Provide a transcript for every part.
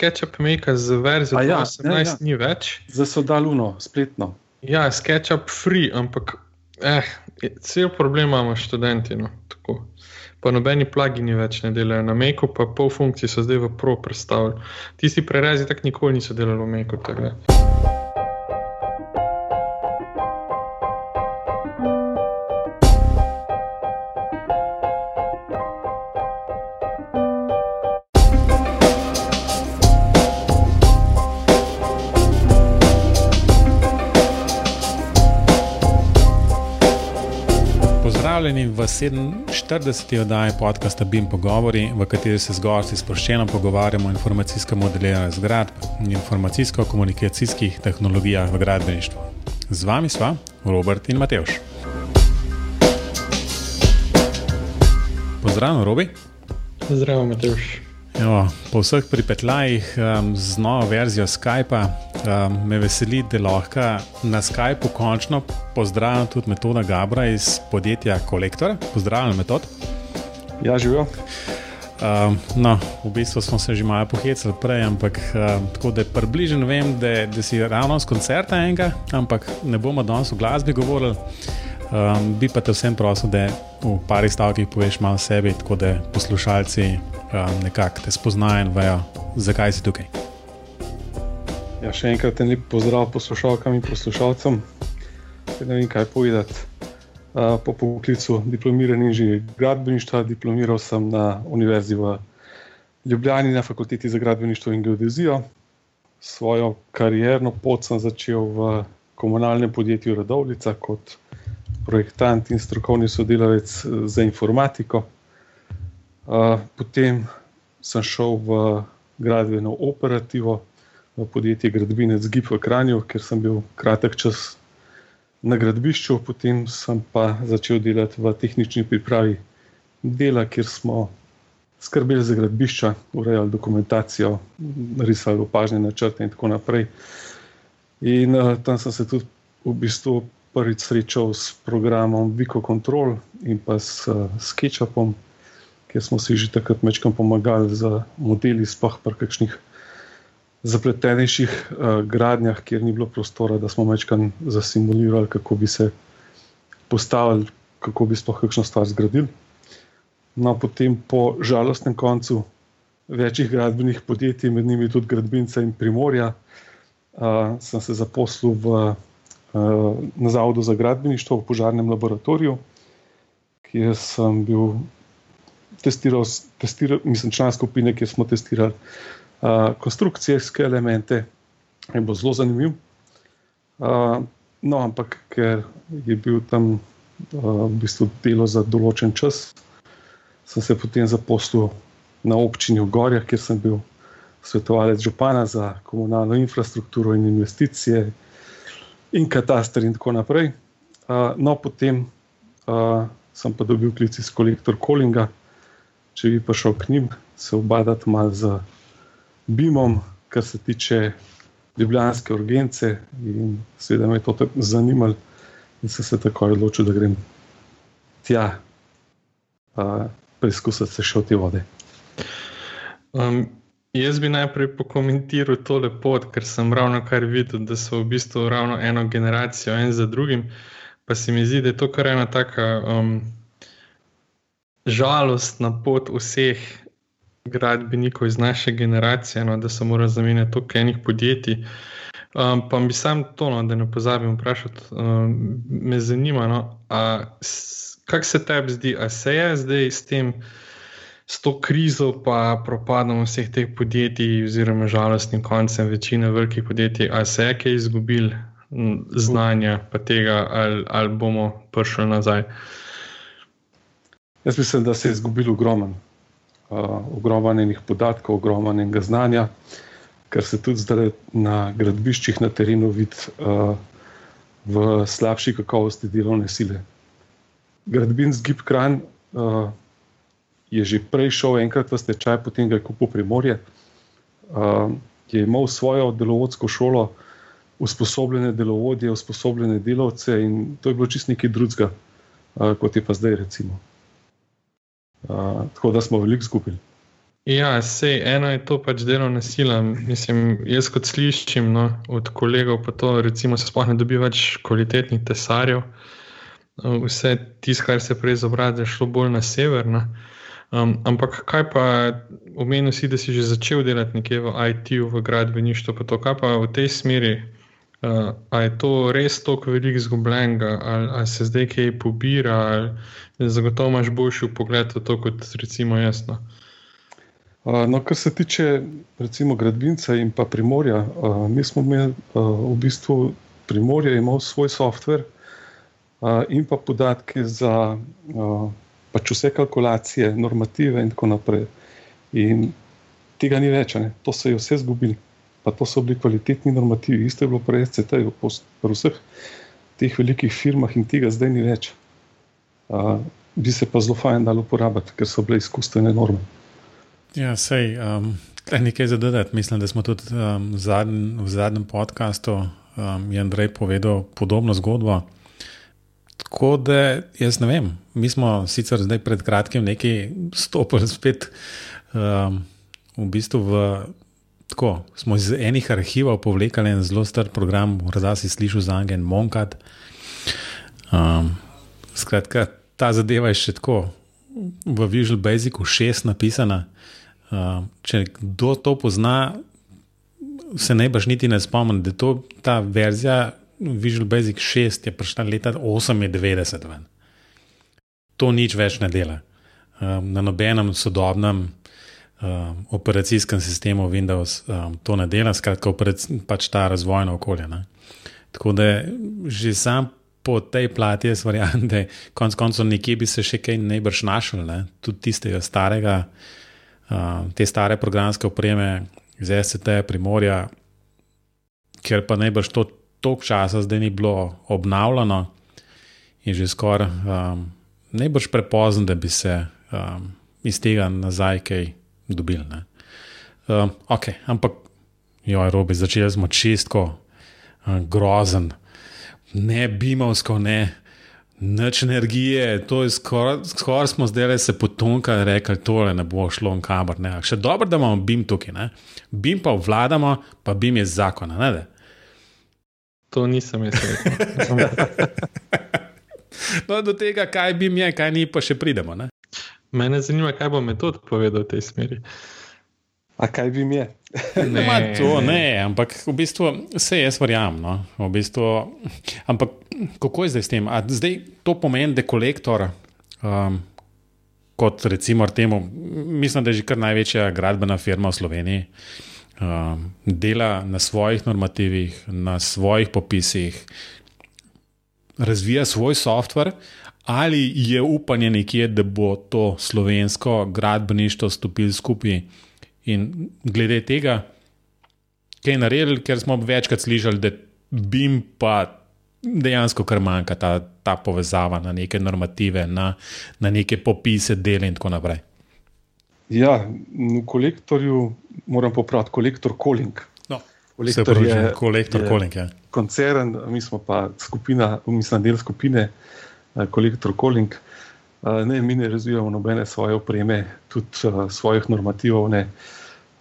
SketchUp Make z verzijo ja, 18 ja, ja. ni več. Zdaj so daluno, spletno. Ja, SketchUp free, ampak eh, cel problem imamo študenti. No, pa nobeni plagini več ne delajo na Make, pa pol funkcij so zdaj v Pro predstavljali. Tisti prerezi tako nikoli niso delali v Make. V 47. oddaji podcasta BIM Pogovori, v kateri se z gosti sproščeno pogovarjamo o informacijskem modeliranju zgradb in informacijsko-komunikacijskih tehnologijah v gradbeništvu. Z vami sva Robert in Mateoš. Pozdravljen, Robi. Zdravo, Mateoš. Evo, po vseh pripetljajih um, z novo verzijo Skypa um, me veseli, da lahko na Skypu končno pozdravim tudi metoda Gabra iz podjetja Kolektor. Pozdravljen, metod. Ja, živijo. Um, no, v bistvu smo se že malo pohecali prej, ampak um, tako da približno vem, da, da si ravno z koncerta enega, ampak ne bomo danes v glasbi govorili. Um, bi pa te vsem prosil, da v parih stavkih poveš malo o sebi, tako da poslušalci um, nekako te spoznajo in vejo, zakaj si tukaj. Ja, še enkrat en lep pozdrav poslušalkam in poslušalcem. Ne vem, kaj povedati. Uh, po poklicu diplomiran inženir gradbeništva, diplomiral sem na Univerzi v Ljubljani na fakulteti za gradbeništvo in geodezijo. Svojo karierno pot sem začel v komunalnem podjetju Radovlica kot projektant in strokovni sodelavec za informatiko. Potem sem šel v gradbeno operativo, v podjetje Gradbinec Gib v Kranju, ker sem bil kratek čas na gradbišču, potem sem pa začel delati v tehnični pripravi dela, kjer smo skrbeli za gradbišča, urejali dokumentacijo, risali opažne načrte in tako naprej. In uh, tam sem se tudi v bistvu prvič srečal s programom Vico Control in pa s uh, SketchUpom kjer smo si že takrat večkrat pomagali z modeli, sploh pri kakšnih zapletenejših uh, gradnjah, kjer ni bilo prostora, da smo večkrat zasimulirali, kako bi se postavili, kako bi sploh kakšno stvar zgradili. No, potem po žalostnem koncu večjih gradbenih podjetij, med njimi tudi Gradbinca in Primorja, uh, sem se zaposlil v, uh, na Zavodu za gradbeništvo v požarnem laboratoriju, kjer sem bil testiral, testiral mislim, član skupine, kjer smo testirali uh, konstrukcijske elemente. Je bilo zelo zanimivo. Uh, no, ampak ker je bil tam uh, v bistvu delo za določen čas, sem se potem zaposlil na občini v Gorjah, kjer sem bil svetovalec župana za komunalno infrastrukturo in investicije in katastre in tako naprej. Uh, no, potem uh, sem pa dobil klic iz kolektor Kolinga če bi prišel k njim, se obadati malo z BIM-om, kar se tiče ljubljanske urgence. In seveda me je to zanimalo, in sem se tako odločil, da grem tja, preizkusiti se še v te vode. Um, jaz bi najprej pokomentiral to lepo, ker sem ravno kar videl, da so v bistvu ravno eno generacijo, en za drugim. Pa se mi zdi, da je to kar ena taka. Um, žalostna pot vseh gradbenikov iz naše generacije, no, da se mora zamenjati toliko enih podjetij. Um, pa bi sam to, no, da ne pozabim vprašati, um, me zanima, no, kako se tebi zdi, a se je zdaj s tem. S to krizo, pa propadom vseh teh podjetij, oziroma žalostnim koncem večine velikih podjetij, ali se je kaj izgubil znanja, pa tega, ali, ali bomo prišli nazaj. Uh, Jaz mislim, da se je izgubil ogromen, uh, ogromen enih podatkov, ogromen enega znanja, kar se tudi zdaj na gradbiščih na terenu vidi uh, v slabši kakovosti delovne sile. Gradbin zgib Kran uh, je že prej šel enkrat v stečaj, potem ga je kupil Primorje. Uh, je imel svojo delovodsko šolo, usposobljene delovodje, usposobljene delavce in to je bilo čist nekaj drugega, uh, kot je pa zdaj recimo tako da smo veliko skupili. Ja, sej, eno je to pač delovna sila. Mislim, jaz kot slišim no, od kolegov, pa to recimo se sploh ne dobi več kvalitetnih tesarjev. Vse tisto, kar se prej izobrazi, je šlo bolj na sever. Um, ampak kaj pa, omenil si, da si že začel delati nekje v IT-ju, v gradbeništvu, pa to, kaj pa v tej smeri? Uh, a je to res tako veliko izgubljenega, ali, ali se zdaj kaj pobira, ali zagotovo imaš boljši pogled v to, kot recimo jaz? No? No, kar se tiče recimo gradbinca in pa primorja, mi smo imeli v bistvu primorje, imel svoj softver in pa podatke za pač vse kalkulacije, normative in tako naprej. In tega ni več, ne? to se je vse zgubili. Pa to so bili kvalitetni normativi, isto je bilo prej, CT, v vseh teh velikih firmah in tega zdaj ni več. Bi se pa zelo fajn dalo uporabiti, ker so bile izkustvene norme. Ja, sej, um, nekaj za dodati. Mislim, da smo tudi um, zadnj, v zadnjem podkastu um, Andrej povedal podobno zgodbo. Tako da jaz ne vem, mi smo sicer pred kratkim nekaj stopili spet um, v bistvu v. Tako smo iz enih arhivov povlekli en zelo star program, morda si slišal za Angen Monkat. Um, skratka, ta zadeva je še tako v Visual Basicu 6 napisana. Uh, če kdo to pozna, se baš niti ne spomni, da je ta verzija Visual Basic 6 je prišla leta 98. Ven. To nič več ne dela. Um, na nobenem sodobnem um, operacijskem sistemu Windows um, to ne dela, skratka, pač ta razvojno okolje. Ne. Tako da že sam po tej plati jaz verjamem, da konec koncev nekje bi se še kaj najbrž našel, ne. tudi tistega starega te stare programske opreme iz SCT, Primorja, ker pa najbrž to toliko časa zdaj ni bilo obnavljano in že skoraj um, najbrž prepozno, da bi se um, iz tega nazaj kaj dobili. Um, ok, ampak jo je robi, začeli smo čistko, um, grozen, ne bimovsko, ne. Noč energije, to je skoraj, skor smo zdaj se potonka in rekli, tole ne bo šlo v kamer. Ne. Še dobro, da imamo BIM tukaj, ne. BIM pa vladamo, pa BIM je zakon. To nisem jaz rekel. no, do tega, kaj BIM je, kaj ni, pa še pridemo. Ne. Mene zanima, kaj bo metod povedal v tej smeri. A kaj bi mi je? ne, to ne, ampak v bistvu vse jaz verjamem. No. V bistvu, ampak kako je zdaj s tem? A zdaj to pomeni, da je kolektor, um, kot recimo temu, mislim, da je že kar največja gradbena firma v Sloveniji, um, dela na svojih normativih, na svojih popisih, razvija svoj softver. Ali je upanje nekje, da bo to slovensko gradbeništvo stopilo skupaj In glede tega, kaj je naredili, ker smo večkrat slišali, da bi jim pa dejansko kar manjka ta, ta povezava na neke normative, na, na neke popise, dele in tako naprej. Ja, v kolektorju moram popraviti kolektor Calling. No, kolektor je kolektor Calling. Ja. Koncern, mi smo pa skupina, mislim, del skupine kolektor Calling. Ne, mi ne razvijamo nobene svoje opreme, tudi uh, svojih normativov. Ne.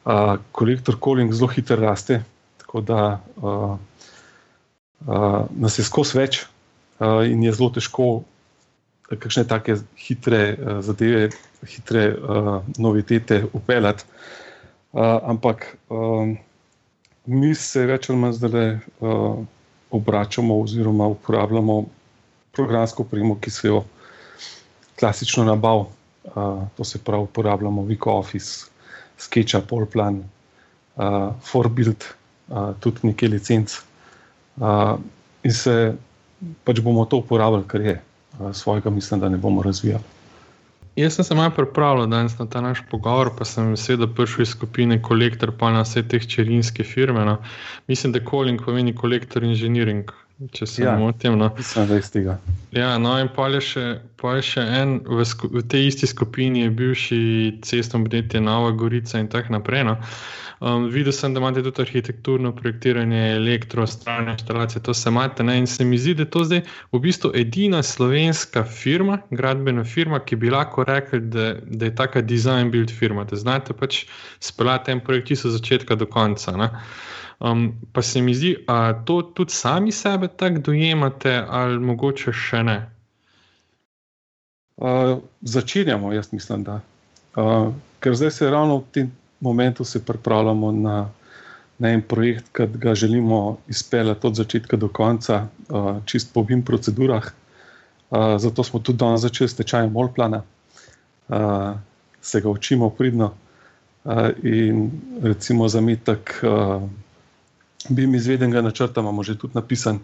Uh, kolektor Calling zelo hitro raste, tako da uh, uh, nas je skozi več uh, in je zelo težko kakšne take hitre uh, zadeve, hitre uh, novitete upeljati. Uh, ampak uh, mi se več ali manj zdaj uh, obračamo oziroma uporabljamo programsko opremo, ki se jo klasično nabav, uh, to se pravi, uporabljamo Vico Office, Sketcha, Polplan, uh, Forbuild, uh, tudi nekaj licenc. Uh, in se pač bomo to uporabljali, kar je, uh, svojega mislim, da ne bomo razvijali. Jaz sem se malo pripravljal danes na ta naš pogovor, pa sem seveda prišel iz skupine Kolektor, pa na vse te čerinske firme. No. Mislim, da Calling pomeni Kolektor Engineering, če se ja, ne motim. No. Mislim, da je iz tega. Ja, no, in pa je še, še en v, v tej isti skupini, je bivši cestno podjetje Nova Gorica in tako naprej. No. Um, videl sem, da imate tudi arhitekturno projektiranje, elektro, stranje instalacije, to se imate. Ne? In se mi zdi, da je to zdaj v bistvu edina slovenska firma, gradbena firma, ki bi lahko rekli, da, da je taka design build firma. Da znate pač speljati en projekt od začetka do konca. Ne? Um, pa se mi zdi, da to tudi sami sebe tako dojemate, ali mogoče še ne. Uh, začenjamo, jaz mislim, da. Uh, ker zdaj se ravno v tem momentu pripravljamo na, na en projekt, ki ga želimo izpeljati od začetka do konca, uh, čist po obim procedurah. Uh, zato smo tudi danes začeli s tečajem Molplana, uh, se ga učimo pridno uh, in recimo zametek. Uh, BIM izvedenega načrta imamo že tudi napisan.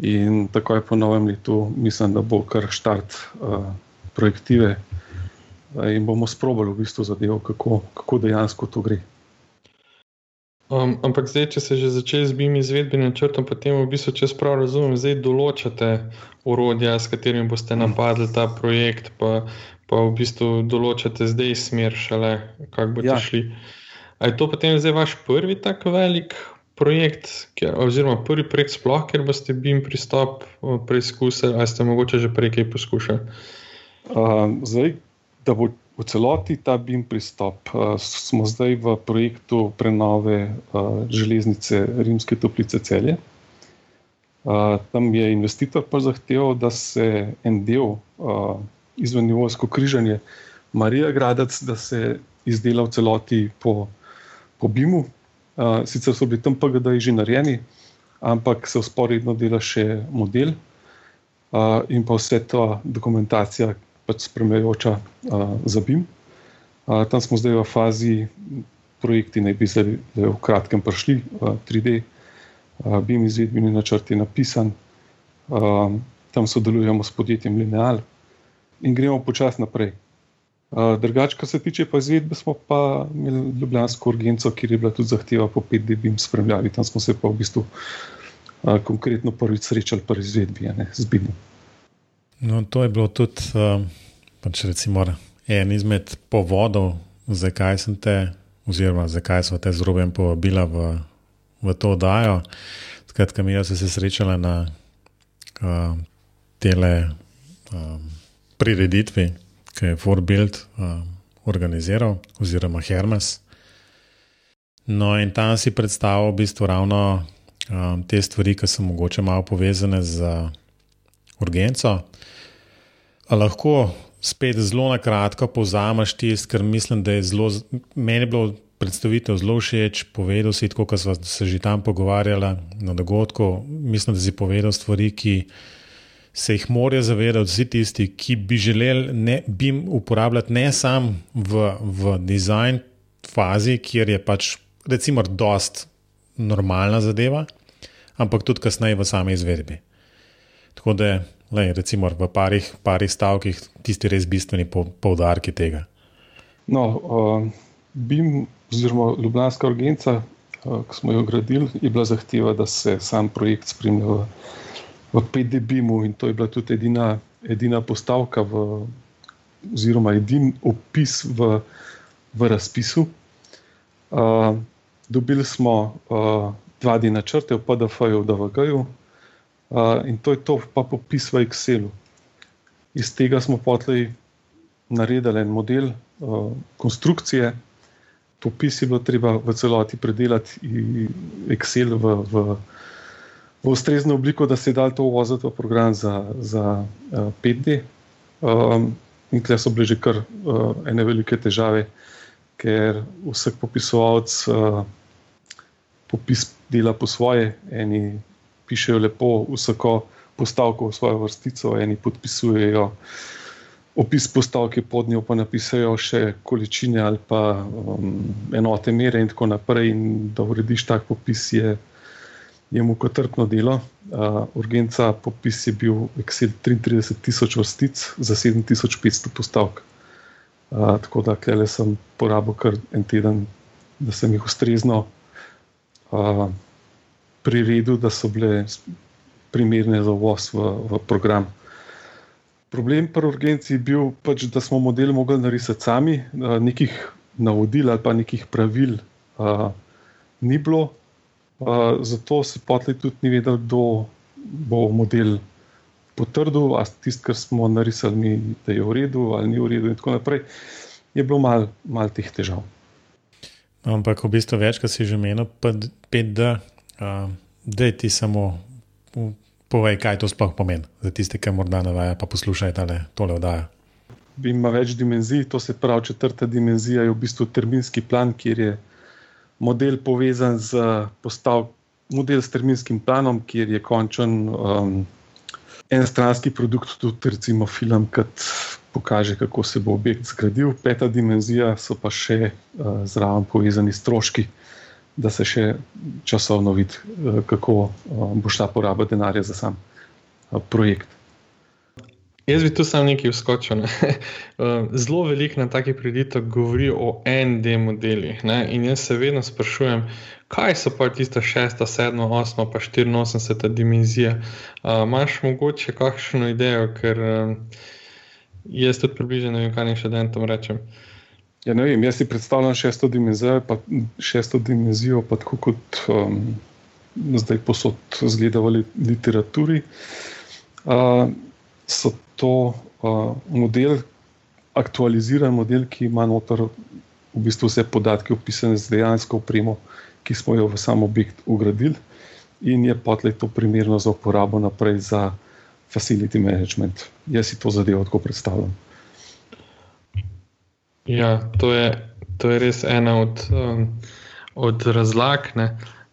In takoj po novem letu, mislim, da bo kar štart uh, projektive in bomo sprobali v bistvu zadevo, kako, kako dejansko to gre. Um, ampak zdaj, če se že začne z BIM izvedbenim načrtom, potem v bistvu, če prav razumem, zdaj določate urodja, s katerimi boste napadli ta projekt, pa, pa v bistvu določate zdaj smer, šele kako boste ja. šli. Ali je to potem zdaj vaš prvi tak velik projekt, kjer, oziroma prvi projekt, sploh, kjer boste BIM pristop eh, preizkusili, ali ste mogoče že prej kaj poskušali? Uh, zdaj, da bo v celoti ta BIM pristop, uh, smo zdaj v projektu prenove uh, železnice Rimske toplice celje. Uh, tam je investitor pa zahteval, da se en del uh, izvennivojsko križanje Marija Gradec, da se izdela v celoti po, po BIM-u, Uh, sicer so bili tam PGD-ji že narejeni, ampak se usporedno dela še model uh, in pa vse ta dokumentacija, pač spremljajoča uh, za BIM. Uh, tam smo zdaj v fazi, projekti naj bi zdaj v kratkem prišli, uh, 3D, uh, BIM izvedbeni načrt je napisan, uh, tam sodelujemo s podjetjem Lineal in gremo počasi naprej. Drugače, kar se tiče pa izvedbe, smo pa imeli Ljubljansko urgenco, kjer je bila tudi zahteva po 5D-bim spremljavi. Tam smo se pa v bistvu a, konkretno prvič srečali pri izvedbi, ne z BIM-om. No, to je bilo tudi uh, pač recimo, en izmed povodov, zakaj sem te, oziroma zakaj smo te z Rubem povabili v, v to oddajo. Skratka, mi smo se srečali na uh, tele uh, prireditvi ki je Forbuild uh, organiziral, oziroma Hermes. No, in tam si predstavljal v bistvu ravno um, te stvari, ki so mogoče malo povezane z urgenco. A lahko spet zelo na kratko povzameš tisto, ker mislim, da je zelo, meni je bilo predstavitev zelo všeč, povedal si, kot smo se že tam pogovarjali na dogodku. Mislim, da si povedal stvari, ki se jih morajo zavedati vsi tisti, ki bi želeli ne, BIM uporabljati ne samo v, v design fazi, kjer je pač recimo dost normalna zadeva, ampak tudi kasneje v sami izvedbi. Tako da, lej, recimo v parih, parih stavkih, tisti res bistveni poudarki tega. No, uh, BIM, oziroma Ljubljanska urgenca, uh, ki smo jo gradili, je bila zahteva, da se sam projekt spremlja v PDB-u in to je bila tudi edina, edina postavka, v, oziroma edini opis v, v razpisu. Uh, dobili smo uh, dva dni načrte v PDF-ju, v DVG-ju uh, in to je to, pa popis v Excelu. Iz tega smo potlej naredili en model uh, konstrukcije. Popis je bilo treba v celoti predelati, Excel v, v, v ustrezno obliko, da se je dal to uvoziti v program za, za uh, 5D. Um, in tukaj so bile že kar uh, ene velike težave, ker vsak popisovalec uh, popis dela po svoje, eni pišejo lepo vsako postavko v svojo vrstico, eni podpisujejo. Opis postavke pod njo pa napisajo še količine ali pa um, enote mere, in tako naprej. In da urediš tak popis, je je mu kotrpno delo. Uh, urgenca popis je bil Excel 33 tisoč vrstic za 7500 postavk. Uh, tako da le sem porabil kar en teden, da sem jih ustrezno uh, priredil, da so bile primerne za uvoz v, v program. Problem pri urgenci je bil, pač, da smo model mogli narisati sami, nekih navodil ali pa nekih pravil uh, ni bilo, uh, zato se potli tudi ni vedel, kdo bo model potrdil, a tisto, kar smo narisali, mi, da je v redu ali ni v redu, in tako naprej, je bilo malo mal teh težav. Ampak v bistvu več, kot si že menil, 5D, uh, da ti samo povej, kaj to sploh pomeni za tiste, ki morda navaja, pa poslušaj tale, tole oddajo. Ima več dimenzij, to se pravi, četrta dimenzija je v bistvu terminski plan, kjer je model povezan z postavkom, model s terminskim planom, kjer je končen um, enostranski produkt, tudi recimo film, ki pokaže, kako se bo objekt zgradil. Peta dimenzija so pa še uh, zraven povezani stroški da se še časovno vidi, eh, kako eh, bo šla poraba denarja za sam eh, projekt. Jaz bi tu sam nekaj uskočil. Ne? Zelo veliko na takih preditev govori o ND modelih. Ne? In jaz se vedno sprašujem, kaj so pa tiste šesta, sedma, osma, pa 84 dimenzija. Imáš mogoče kakšno idejo, ker jaz tudi približno ne vem, kaj naj še študentom rečem. Uh, Ja, ne vem, jaz si predstavljam šesto dimenzijo, pa šesto dimenzijo, pa tako kot um, zdaj posod zgleda v literaturi. Uh, so to uh, model, aktualiziran model, ki ima noter v bistvu vse podatke, opisane z dejansko opremo, ki smo jo v sam objekt ugradili, in je potlej to primerno za uporabo naprej za facility management. Jaz si to zadevo tako predstavljam. Ja, to je, to je res ena od, um, od razlag.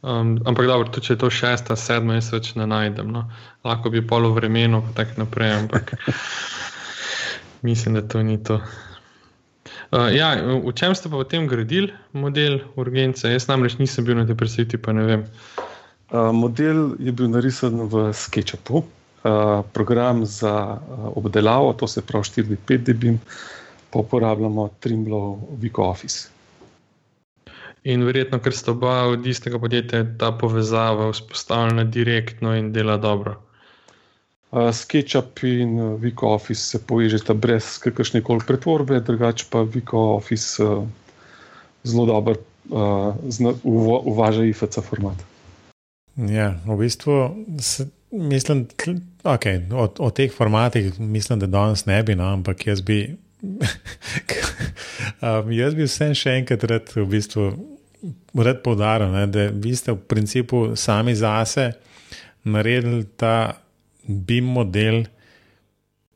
Um, ampak, dobro, tudi če je to šesta, sedma, jaz več ne najdem. No. Lahko bi polo vremenu, pa tako naprej, ampak mislim, da to ni to. Uh, ja, v čem ste pa potem gradili model urgence? Jaz namreč nisem bil na tej predstavitvi, pa ne vem. Uh, model je bil narisan v SketchUpu, uh, program za uh, obdelavo, to se pravi 4-5 dB pa uporabljamo Trimble Vico Office. In verjetno, ker sta oba od istega podjetja, ta povezava vzpostavljena direktno in dela dobro. Uh, SketchUp in Vico Office se povežeta brez kakršne koli pretvorbe, drugače pa Vico Office uh, zelo dobro uh, uvaža IFC format. Ja, v bistvu se, mislim, okay, o, o teh formatih mislim, da danes ne bi, no, ampak jaz bi um, jaz bi vsem še enkrat rad, v bistvu, rad poudaril, ne, da vi ste v principu sami zase naredili ta BIM model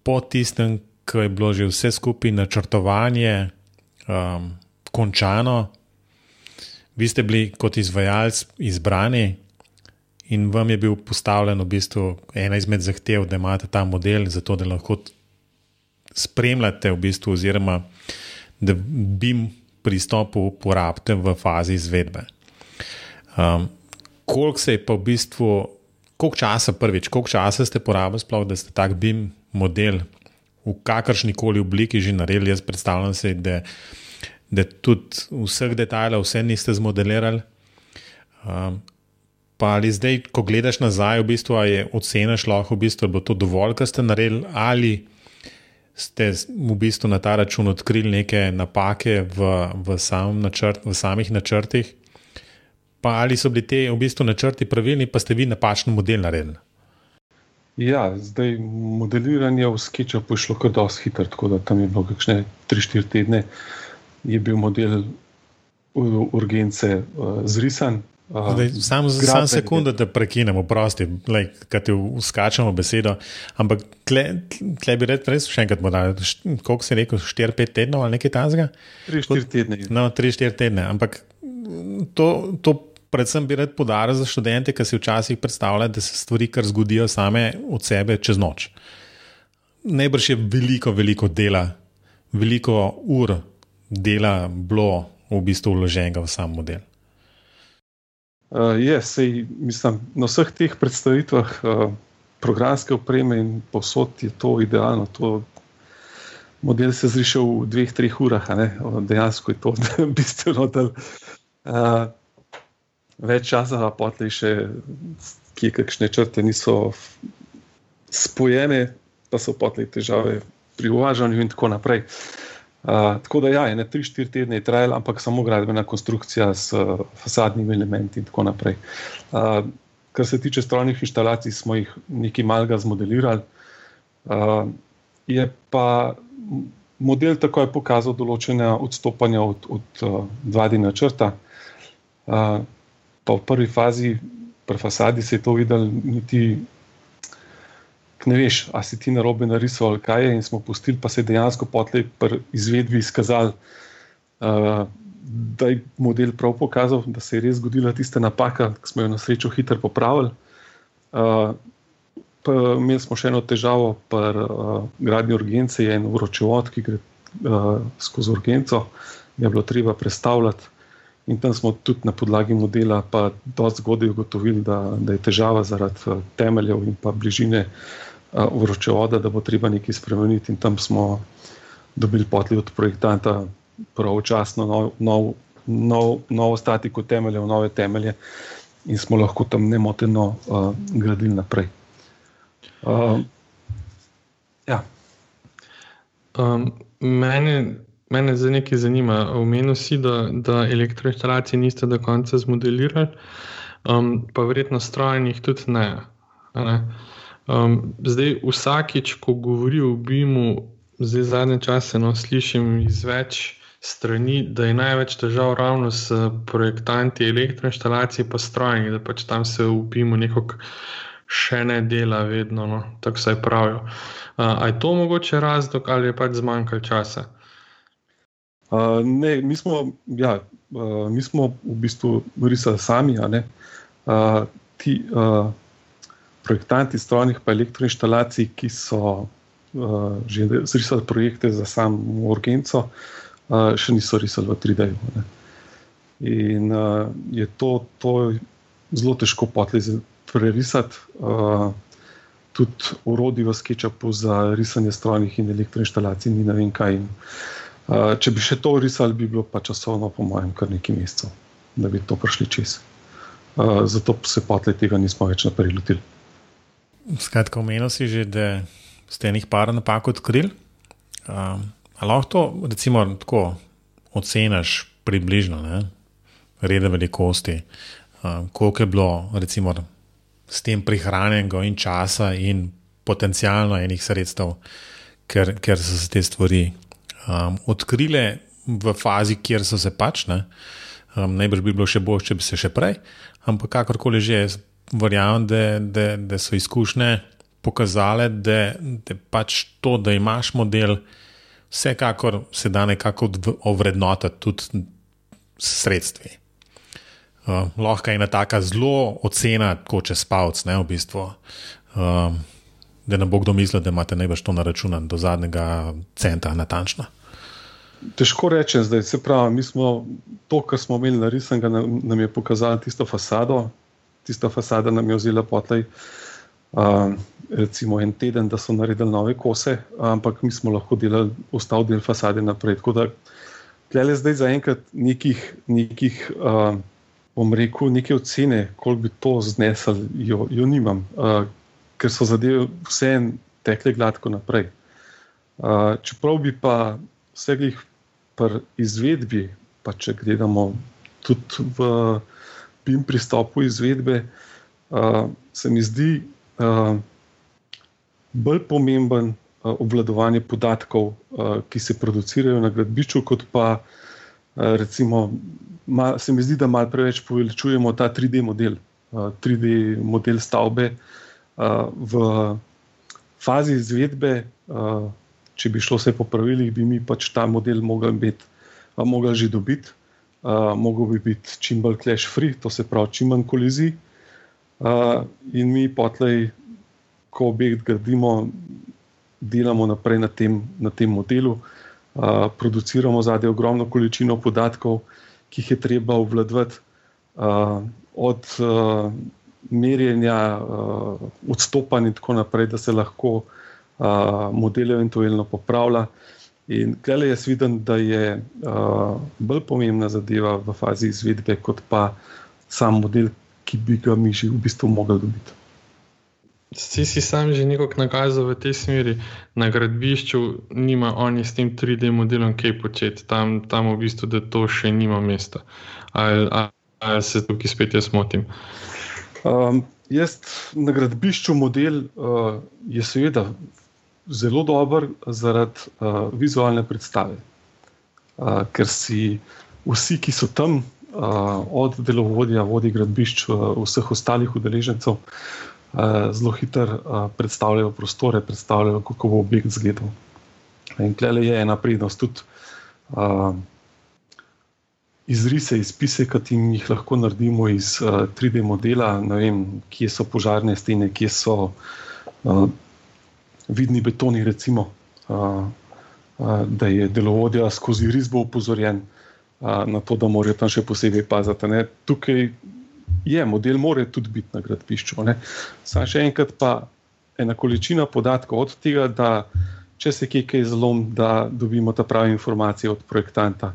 po tistem, ko je bilo že vse skupaj načrtovanje um, končano. Vi ste bili kot izvajalec izbrani. In vam je bil postavljen v bistvu ena izmed zahtev, da imate ta model, zato da lahko spremljate, v bistvu, oziroma da bi pristop uporabite v fazi izvedbe. Um, koliko se je pa v bistvu, koliko časa prvič, koliko časa ste porabili, sploh, da ste tak BIM model v kakršni koli obliki že naredili? Jaz predstavljam si, da, da tudi vseh detajlov, vse niste zmodelirali. Um, Pa ali zdaj, ko gledaš nazaj, v bistvu, je oceniš lahko, v bistvu, da bo to dovolj, kar ste naredili, ali ste v bistvu na ta račun odkrili neke napake v, v, sam načrt, v samih načrtih, pa ali so bili ti v bistvu načrti pravilni, pa ste vi napačen model naredili. Ja, zdaj modeliranje v sketchu je šlo kar dosti hitro, tako da tam je bilo kakšne 3-4 tedne, je bil model urgence uh, zrisan, Samo za sam sekundu, da prekinemo, prosti, da ti uskačemo besedo. Ampak tle, tle bi rekel, res še enkrat, da koliko si rekel, 4-5 tednov ali nekaj tazga? 3-4 tedne. No, 3-4 tedne. Ampak to, to predvsem bi rad podaril za študente, ki si včasih predstavljajo, da se stvari kar zgodijo same od sebe čez noč. Najbrž je veliko, veliko dela, veliko ur dela bilo v bistvu vloženega v sam model. Uh, je, sej, mislim, na vseh teh predstavitvah uh, programske opreme in posod je to idealno. To model se zriše v dveh, treh urah, dejansko je to bistveno. Uh, več časa, pa potlej še kje kakšne črte niso spojene, pa so potlej težave pri uvažanju in tako naprej. Uh, tako da, ja, ne 3-4 tedne je trajalo, ampak samo gradbena konstrukcija s uh, fasadnimi elementi in tako naprej. Uh, kar se tiče strojnih inštalacij, smo jih nekaj malega zmodelirali. Uh, je pa model takoj pokazal določene odstopanja od, od uh, 2D načrta. Uh, pa v prvi fazi, pri fasadi, se je to videl, niti ne veš, ali si ti na robe narisal ali kaj je, in smo pustili, pa se je dejansko potlej pri izvedbi izkazal, uh, da je model prav pokazal, da se je res zgodila tista napaka, ki smo jo na srečo hitro popravili. Uh, pa imeli smo še eno težavo pri uh, gradnji urgence, je en vročevod, ki gre uh, skozi urgenco, je bilo treba predstavljati. In tam smo tudi na podlagi modela, pa dosti zgodaj ugotovili, da, da je težava zaradi temeljev in pa bližine uh, vročevoda, da bo treba nekaj spremeniti. In tam smo dobili potli od projektanta, pravočasno nov, nov, nov, novo statiko temeljev, nove temelje, in smo lahko tam nemoteno uh, gradili naprej. Uh, ja. um, mene, mene za nekaj zanima. Omenil si, da, da elektroinštalacije niste do konca zmodelirali, um, pa verjetno strojnih tudi ne. ne? Um, zdaj, vsakič, ko govori o BIM-u, zdaj zadnje čase no, slišim iz več strani, da je največ težav ravno s projektanti elektroinštalacije, pa strojni, da pač tam se v BIM-u nekako še ne dela, vedno, no, tako se pravijo. Uh, je to mogoče razlog ali je pač zmanjkalo časa? Uh, ne, mi smo, ja, uh, mi smo v bistvu risali sami. Uh, ti, uh, projektanti strojnih in elektroinštalacij, ki so uh, že zrisali projekte za samo urgenco, uh, še niso risali v 3D. -ju, in uh, je to, to zelo težko prerisati. Uh, tudi urodi v SketchUpu za risanje strojnih in elektroinštalacij, ni ne vem kaj. In, uh, če bi še to risali, bi bilo pa časovno, po mojem, kar nekaj mesecev, da bi to prišli čez. Uh, zato se potlej tega nismo več naprej lotili. Skratka, omenil si že, da ste enih par napak odkrili. Um, lahko to, recimo, tako oceniš približno, ne? rede velikosti, um, koliko je bilo, recimo, s tem prihranjenega in časa, in potencialno enih sredstev, ker, ker so se te stvari um, odkrile v fazi, kjer so se pač. Ne? Um, najbrž bi bilo še bolje, če bi se še prej, ampak kakorkoli že je verjamem, da, da, da so izkušnje pokazale, da, da pač to, da imaš model, vsekakor se da nekako ovrednotiti tudi s sredstvi. Uh, lahko je ena taka zelo ocena, kot če spavc, ne v bistvu. Uh, da ne bo kdo mislil, da imate najbrž to na računu do zadnjega centa, natančno. Težko rečem, zdaj se pravi, mi smo to, kar smo imeli narisano, nam, nam je pokazalo tisto fasado, tista fasada nam je vzela potlej, uh, recimo en teden, da so naredili nove kose, ampak mi smo lahko delali ostal del fasade naprej. Tako da, tle zdaj zaenkrat nekih, nekih uh, bom rekel, neke ocene, koliko bi to znesel, jo, jo nimam, uh, ker so zadeve vse en tekle gladko naprej. Uh, čeprav bi pa vse jih pri izvedbi, pa če gledamo tudi v PIM pristopu izvedbe, uh, se mi zdi uh, bolj pomemben uh, obvladovanje podatkov, uh, ki se producirajo na gradbišču, kot pa uh, recimo, mal, se mi zdi, da malo preveč poveličujemo ta 3D model, uh, 3D model stavbe uh, v fazi izvedbe. Uh, Če bi šlo vse po pravilih, bi mi pač ta model mogli že dobiti uh, mogel bi biti čim bolj clash free, to se pravi, čim manj kolizij. Uh, in mi potlej, ko objekt gradimo, delamo naprej na tem, na tem modelu, uh, produciramo zadnje ogromno količino podatkov, ki jih je treba obvladovati, uh, od uh, merjenja, uh, odstopanja in tako naprej, da se lahko uh, model eventualno popravlja. In tukaj jaz vidim, da je uh, bolj pomembna zadeva v fazi izvedbe, kot pa sam model, ki bi ga mi že v bistvu mogli dobiti. Si si sam že nekako nakazal v tej smeri, na gradbišču nima oni s tem 3D modelom kaj početi, tam, tam v bistvu, da to še nima mesta. Ali, ali, ali se tukaj spet jaz motim? Um, jaz na gradbišču model uh, je seveda zelo dober zaradi uh, vizualne predstave, uh, ker si vsi, ki so tam, uh, od delovodja, vodi gradbišč, uh, vseh ostalih udeležencev, uh, zelo hitro uh, predstavljajo prostore, predstavljajo, kako bo objekt izgledal. In tukaj je ena prednost, tudi uh, izrise, izpise, ki jih lahko naredimo iz uh, 3D modela, vem, kje so požarne stene, kje so uh, vidni betoni, recimo, uh, uh, da je delovodja skozi risbo upozorjen uh, na to, da morajo tam še posebej paziti. Ne? Tukaj je, model mora tudi biti na gradbišču. Sam še enkrat pa ena količina podatkov od tega, da če se kje kaj zlom, da dobimo ta pravi informacije od projektanta,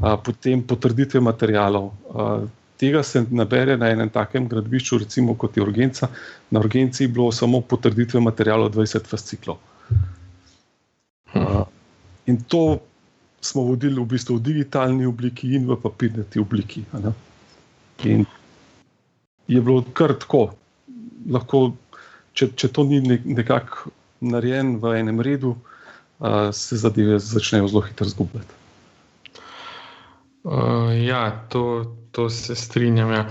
a, potem potrditve materijalov. A, tega se nabere na enem takem gradbišču, recimo kot je urgenca. Na urgenci je bilo samo potrditve materijalov 20 fasciklov. In to smo vodili v bistvu v digitalni obliki in v papirni obliki. In je bilo kar tako. Lahko, če, če to ni nekako narejeno v enem redu, uh, se zadeve začnejo zelo hitro zgubljati. Uh, ja, to, to se strinjam. Ja.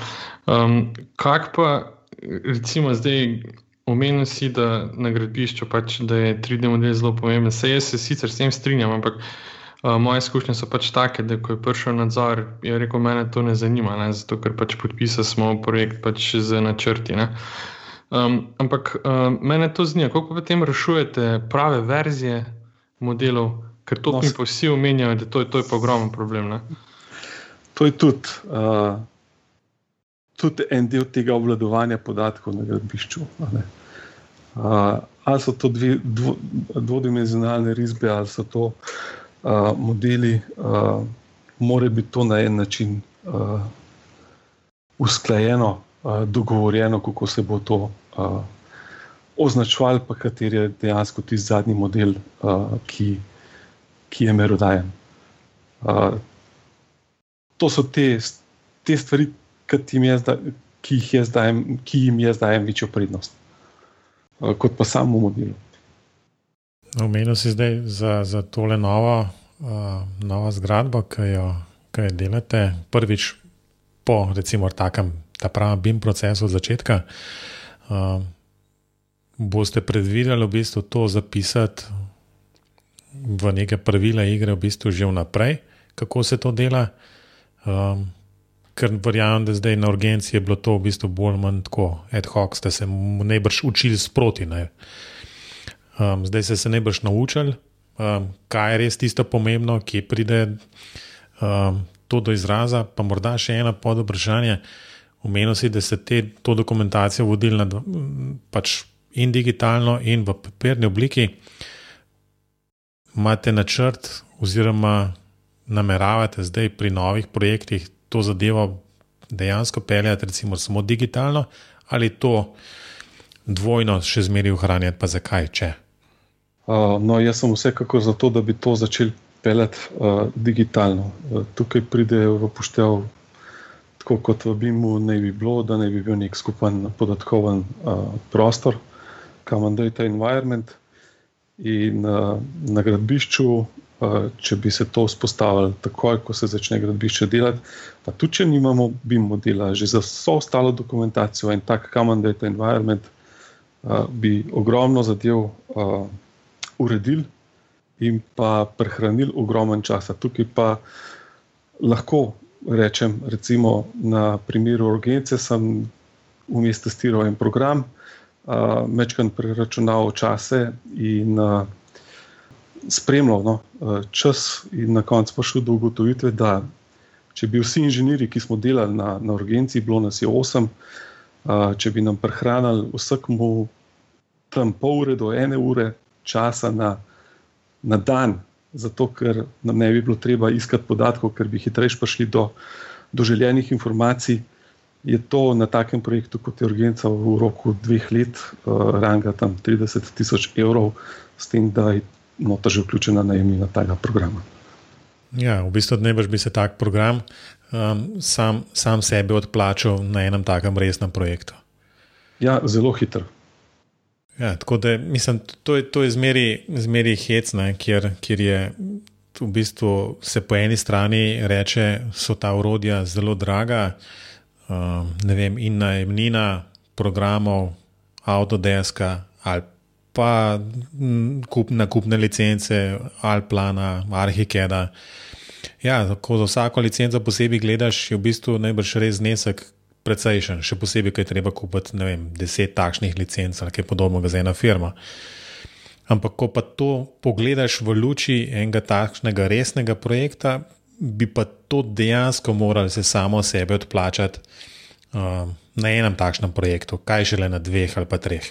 Um, kaj pa, recimo, zdaj omenil si, da na gradbišču pač, da je 3D model zelo pomemben. Se jaz se sicer s tem strinjam, ampak uh, moje izkušnje so pač take, da ko je prišel nadzor, je rekel, mene to ne zanima, ne? zato ker pač podpisali smo projekt pač z načrti. Um, ampak uh, mene to zanima, kako potem rešujete prave verzije modelov, ker to no, mi pa vsi omenjajo, da to je, to je pa ogromen problem. Ne? To je tudi, uh, tudi en del tega obvladovanja podatkov na gradbišču. Uh, ali so to dve, dvo, dvodimenzionalne risbe, ali so to uh, modeli, uh, mora biti to na en način uh, usklajeno, uh, dogovorjeno, kako se bo to uh, označval, pa kateri je dejansko tisti zadnji model, uh, ki, ki je merodajen. Uh, to so te, te stvari, ki jim jaz, da, ki jih dajem, ki jim jaz dajem večjo prednost, uh, kot pa samo modelu. Omenil si zdaj za, za tole novo, uh, novo zgradbo, ki jo, ki jo delate, prvič po recimo takem, ta pravem BIM procesu od začetka. Uh, boste predvideli v bistvu to zapisati v neke pravila igre, v bistvu že vnaprej, kako se to dela. Um, ker verjamem, da zdaj na urgenci je bilo to v bistvu bolj ali manj tako ad hoc, ste se najbrž učili sproti. Ne? Um, zdaj se je najbrž naučili, um, kaj je res tisto pomembno, kje pride um, to do izraza. Pa morda še ena pod vprašanje. Umenil si, da ste te, to dokumentacijo vodili na, pač in digitalno, in v papirni obliki. Imate načrt, oziroma nameravate zdaj pri novih projektih to zadevo dejansko peljati, recimo samo digitalno, ali to dvojno še zmeraj ohranjati, pa zakaj, če? Uh, no, jaz sem vsekakor za to, da bi to začeli peljati uh, digitalno. Uh, tukaj pride v poštev, tako kot v BIM-u, naj bi bilo, da naj bi bil nek skupen podatkoven uh, prostor, Common Data Environment. In uh, na gradbišču, če bi se to vzpostavili takoj, ko se začne gradbišče delati, pa tudi če nimamo BIM modela, že za vso ostalo dokumentacijo in tak Common Data Environment, uh, bi ogromno zadev. Uh, uredili in pa prehranili ogromen časa. Tukaj pa lahko rečem, recimo na primeru urgence, sem vmes testiral en program, uh, mečkan preračunal čase in uh, spremljal no, čas, in na koncu pa šel do ugotovitve, da če bi vsi inženirji, ki smo delali na, na urgenci, bilo nas je osem, uh, če bi nam prehranili vsakmu tam pol ure do ene ure časa na na dan, zato ker nam ne bi bilo treba iskati podatkov, ker bi hitreje prišli do, do željenih informacij. je to na takem projektu, kot je urgenca, v roku dveh let, uh, ranga tam 30 tisoč evrov, s tem, da je nota že vključena najemnina tega programa. Ja, v bistvu ne bi se tak program um, sam, sam sebe odplačal na enem takem resnem projektu. Ja, zelo hitro. Ja, tako da mislim, to je, to je zmeri, zmeri hec, ne, kjer, kjer je v bistvu se po eni strani reče, so ta urodja zelo draga, um, ne vem, in najemnina programov, avtodeska ali pa kup, nakupne licence, Alplana, Arhikeda. Ja, ko za vsako licenco posebej gledaš, je v bistvu najbrž res znesek precejšen, še posebej, ker je treba kupiti vem, deset takšnih licenc ali kaj podobnega za ena firma. Ampak, ko pa to pogledaš v luči enega takšnega resnega projekta, bi pa to dejansko morali se samo sebe odplačati uh, na enem takšnem projektu, kaj šele na dveh ali pa treh.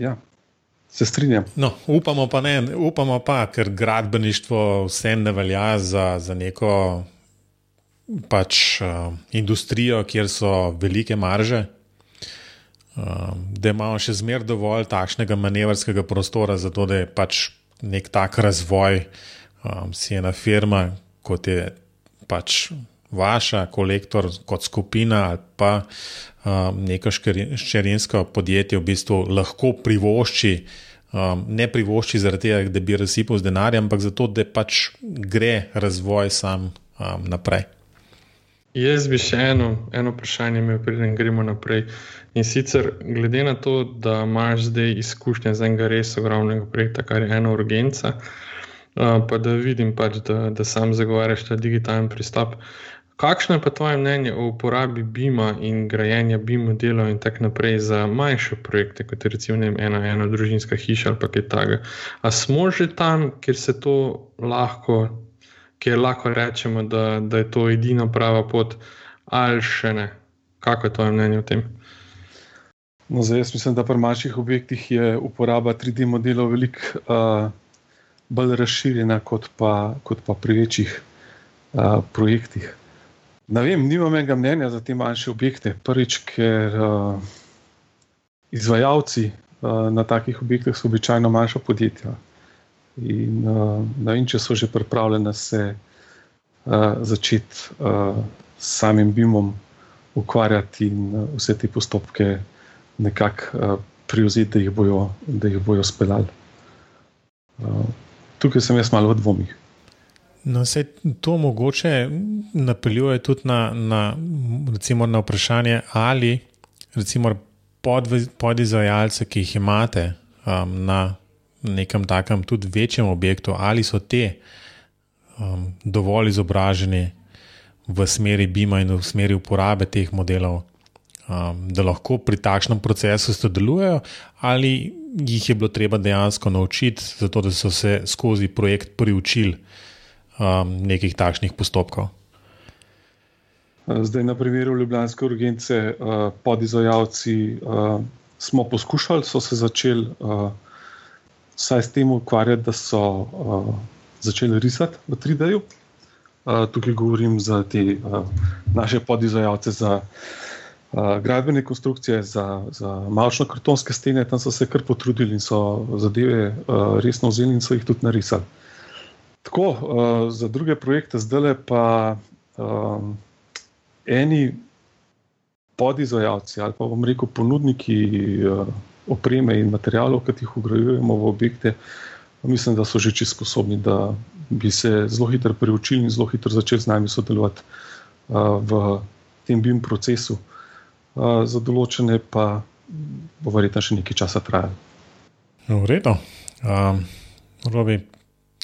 Ja, se strinjam. No, upamo pa ne, upamo pa, ker gradbeništvo vse ne velja za, za neko pač, uh, industrijo, kjer so velike marže. Uh, da imamo še zmeraj dovolj takšnega manevrskega prostora, zato da je pač nek tak razvoj, um, si ena firma, kot je pač vaša, kolektor, kot skupina ali pa um, neko ščerinsko podjetje v bistvu lahko privošči. Um, ne privošči zaradi tega, da bi razsipal z denarjem, ampak zato, da pač gre razvoj sam um, naprej. Jaz bi še eno, eno vprašanje imel, preden gremo naprej. In sicer, glede na to, da imaš zdaj izkušnje z enega res ogromnega projekta, kar je ena urgenca, uh, pa da vidim, pač, da, da sam zagovarjaš ta digitalen pristop. Kakšno je pa tvoje mnenje o uporabi BIM-a in grajenja BIM delov in tako naprej za manjše projekte, kot je recimo vem, ena, ena družinska hiša ali kaj takega? A smo že tam, kjer se to lahko, kjer lahko rečemo, da, da je to edina prava pot, ali še ne? Kako je tvoje mnenje o tem? No, zdaj, jaz mislim, da pri manjših objektih je uporaba 3D modelov veliko uh, bolj razširjena kot pa, kot pa pri večjih uh, projektih. Ne vem, nimam enega mnenja za te manjše objekte. Prvič, ker uh, izvajalci uh, na takih objektih so običajno manjša podjetja. In uh, vem, če so že pripravljeni se uh, začeti uh, s samim BIM-om ukvarjati in uh, vse te postopke nekako uh, prevzeti, da jih bojo, da jih bojo speljali. Uh, tukaj sem jaz malo v dvomih. No, se to mogoče napeljuje tudi na, na, recimo, na vprašanje, ali recimo, podizvajalce, ki jih imate um, na nekem takem tudi večjem objektu, ali so te um, dovolj izobraženi v smeri BIM-a in v smeri uporabe teh modelov, um, da lahko pri takšnem procesu sodelujejo, ali jih je bilo treba dejansko naučiti, zato da so se skozi projekt priučili um, nekih takšnih postopkov. Zdaj, na primeru Ljubljanske urgence, uh, podizvajalci uh, smo poskušali, so se začeli uh, vsaj s tem ukvarjati, da so uh, začeli risati v 3D-ju. Uh, tukaj govorim za te uh, naše podizvajalce, za uh, gradbene konstrukcije, za, za malčno-kartonske stene. Tam so se kar potrudili in so zadeve uh, resno vzeli in so jih tudi narisali. Tako, uh, za druge projekte zdaj pa um, eni podizvajalci ali pa bom rekel ponudniki uh, opreme in materijalov, ki jih ugrajujemo v objekte, mislim, da so že čisto sposobni, da bi se zelo hitro preučili in zelo hitro začeli z nami sodelovati uh, v tem BIM procesu. Uh, za določene pa bo verjetno še nekaj časa trajalo. V redu. Um,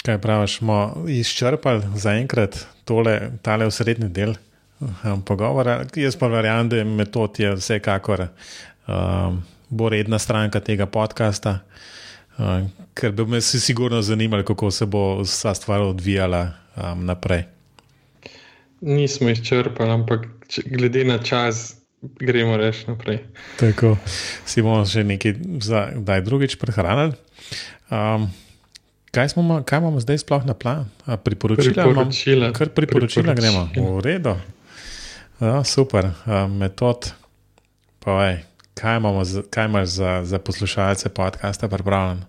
Kaj praviš, smo izčrpali za enkrat tole, tale osrednji del um, pogovora. Jaz pa verjamem, da je metod je vsekakor um, bo redna stranka tega podcasta, um, ker bi me si sigurno zanimali, kako se bo vsa stvar odvijala um, naprej. Nismo izčrpali, ampak če, glede na čas. Gremo reči naprej. Tako si bomo še nekaj, zdaj drugič prehranili. Um, Kaj, smo, kaj imamo zdaj sploh na planu? Priporočila, priporočila. Kar priporočila, priporočila gremo, v redu. Ja, super, uh, metod. Povej, kaj, za, kaj imaš za, za poslušalce podcasta pripravljen?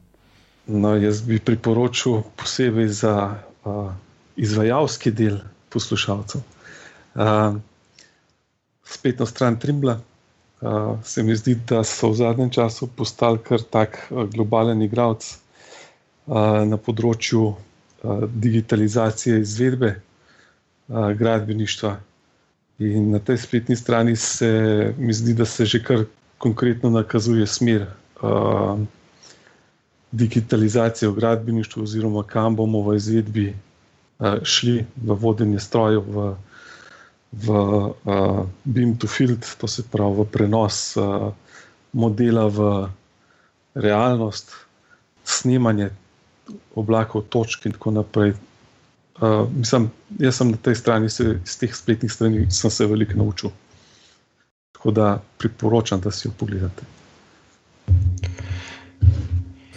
No, jaz bi priporočil posebej za uh, izvajalski del poslušalcev. Uh, spetno stran Trimbla. Uh, se mi zdi, da so v zadnjem času postali kar tak globalen igralec na področju digitalizacije izvedbe gradbeništva. In na tej spletni strani se mi zdi, da se že kar konkretno nakazuje smer uh, digitalizacije v gradbeništvu, oziroma kam bomo v izvedbi uh, šli v vodenje strojev. V, v uh, beam to field, to se pravi v prenos uh, modela v realnost, snemanje oblakov, točk in tako naprej. Uh, mislim, jaz sem na tej strani, se, iz teh spletnih strani, sem se veliko naučil. Tako da priporočam, da si jo pogledate.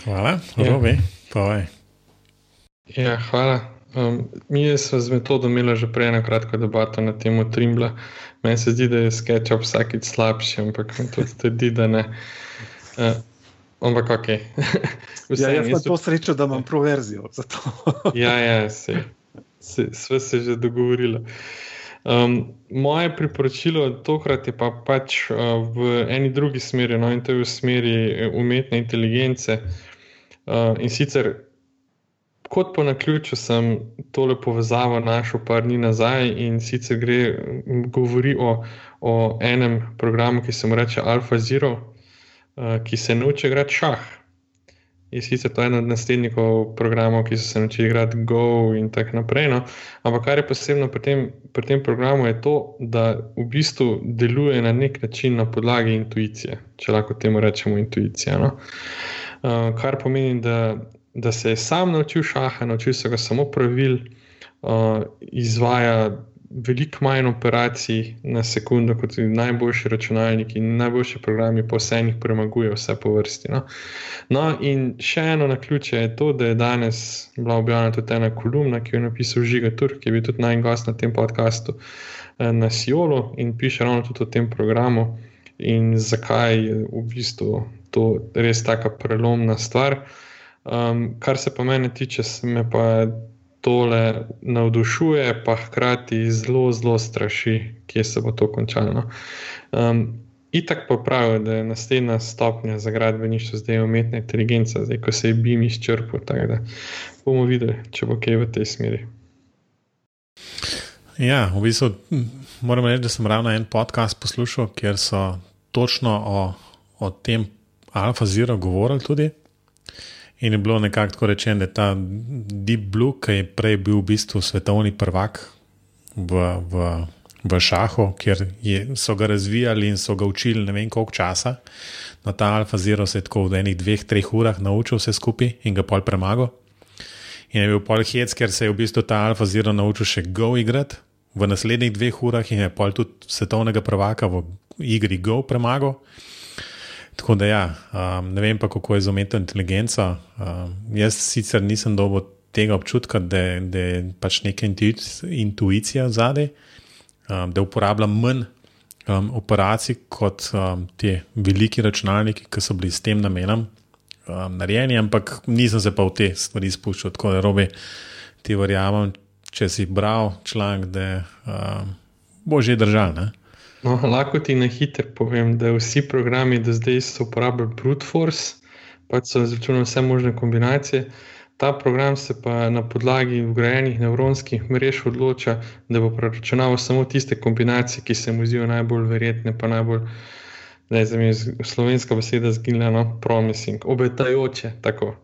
Hvala, Robi, ja. Ja, hvala. Um, mi smo z metodo imeli že prej eno kratko debato na temo Trimbla. Meni se zdi, da je SketchUp vsakič slabši, ampak mi tudi zdi, da ne. Uh, ampak ok. ja, jaz sem to srečo, da imam proverzijo ja, ja, se, se, sve se je že dogovorilo. Um, moje priporočilo tokrat je pa pač uh, v eni drugi smeri, no, in to je v smeri umetne inteligence. Uh, in sicer kot po naključju sem tole povezavo našel par dni nazaj in sicer gre, govori o, o enem programu, ki se mu reče Alpha Zero, ki se nauči igrati šah. In sicer to je eden od naslednikov programov, ki so se naučili igrati Go in tako naprej. No? Ampak kar je posebno pri tem, pri tem programu, je to, da v bistvu deluje na nek način na podlagi intuicije, če lahko temu rečemo intuicija. No? Uh, kar pomeni, da da se je sam naučil šaha, naučil se ga samo pravil, uh, izvaja veliko manj operacij na sekundo, kot najboljši računalniki in najboljši programi, pa vse jih premaguje, vse po vrsti. No? no, in še eno na ključe je to, da je danes bila objavljena tudi ena kolumna, ki jo je napisal Žiga Turk, ki je bil tudi najgost na tem podkastu eh, na Siolu in piše ravno tudi o tem programu. In zakaj je v bistvu to res tako prelomna stvar. Um, kar se pa mene tiče, se me pa tole navdušuje, pa hkrati zelo, zelo straši, kje se bo to končalo. Um, Itak pa pravijo, da je naslednja stopnja za gradbeništvo zdaj umetna inteligenca, zdaj ko se je BIM izčrpal. bomo videli, če bo kaj v tej smeri. Ja, v bistvu moram reči, da sem ravno en podcast poslušal, kjer so točno o, o tem Alfa Zero govorili tudi. In je bilo nekako tako rečeno, da je ta Deep Blue, ki je prej bil v bistvu svetovni prvak v, v, v šahu, kjer je, so ga razvijali in so ga učili ne vem koliko časa. Na ta Alfa Zero se je tako v enih dveh, treh urah naučil vse skupaj in ga pol premagal. In je bil pol hec, ker se je v bistvu ta Alfa Zero naučil še Go igrati v naslednjih dveh urah in je pol tudi svetovnega prvaka v igri Go premagal. Tako da, ja, um, ne vem pa, kako je z umetno inteligenco. Um, jaz sicer nisem dobil tega občutka, da, da je pač neka intuicija zadaj, um, da uporabljam manj um, operacij kot um, ti veliki računalniki, ki so bili s tem namenom um, narejeni, ampak nisem se pa v te stvari spuščal, tako da robi ti verjamem, če si bral članek, da um, bo že držal. Ne? No, lahko ti na hitro povem, da vsi programi do zdaj so uporabljali brute force, pač so izračunali vse možne kombinacije. Ta program se pa na podlagi vgrajenih nevronskih mrež odloča, da bo preračunal samo tiste kombinacije, ki se mu zdijo najbolj verjetne, pa najbolj, da je za me slovenska beseda zgiljena, promising, obetajoče. Tako.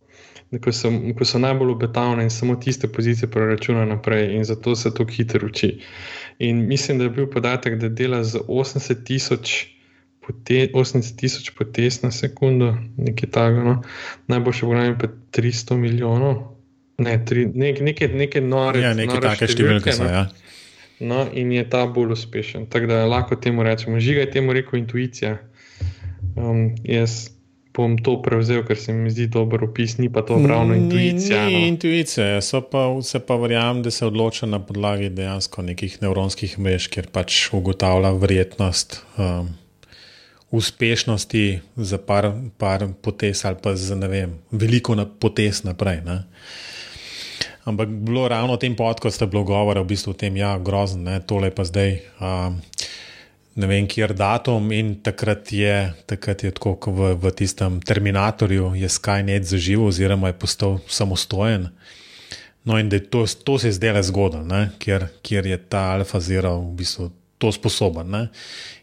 Ko so, ko so najbolj obetavne in samo tiste pozicije preračuna naprej, in zato se to hitro uči. In mislim, da je bil podatek, da dela z 80 tisoč. 80 tisoč potez na sekundo, nekaj takega. No. Najboljši program je pa 300 milijonov, ne, tri, nek, nekaj, nekaj nore. Ja, nekaj take številke so. No. Ja. No, in je ta bolj uspešen. Tako da lahko temu rečemo, žiga je temu rekel intuicija. Um, jaz bom to prevzel, ker se mi zdi dober opis, ni pa to ravno intuicija. Ni no. intuicija, so pa vse pa verjamem, da se odloča na podlagi dejansko nekih nevronskih mrež, kjer pač ugotavlja verjetnost. Um, Uspešnosti za par, par potez, ali pa za vem, veliko na potez naprej. Ne? Ampak bilo ravno v tem podkastu bilo govora, v bistvu o tem, da ja, je grozno, tole pa zdaj. Um, ne vem, kjer datum, in takrat je, takrat je tako, kot v, v tistem Terminatorju, je Skynet zaživel, oziroma je postal samostojen. No, in da to, to se je zdelo zgodno, ker, je ta Alfa Zero v bistvu to sposoben. Ne?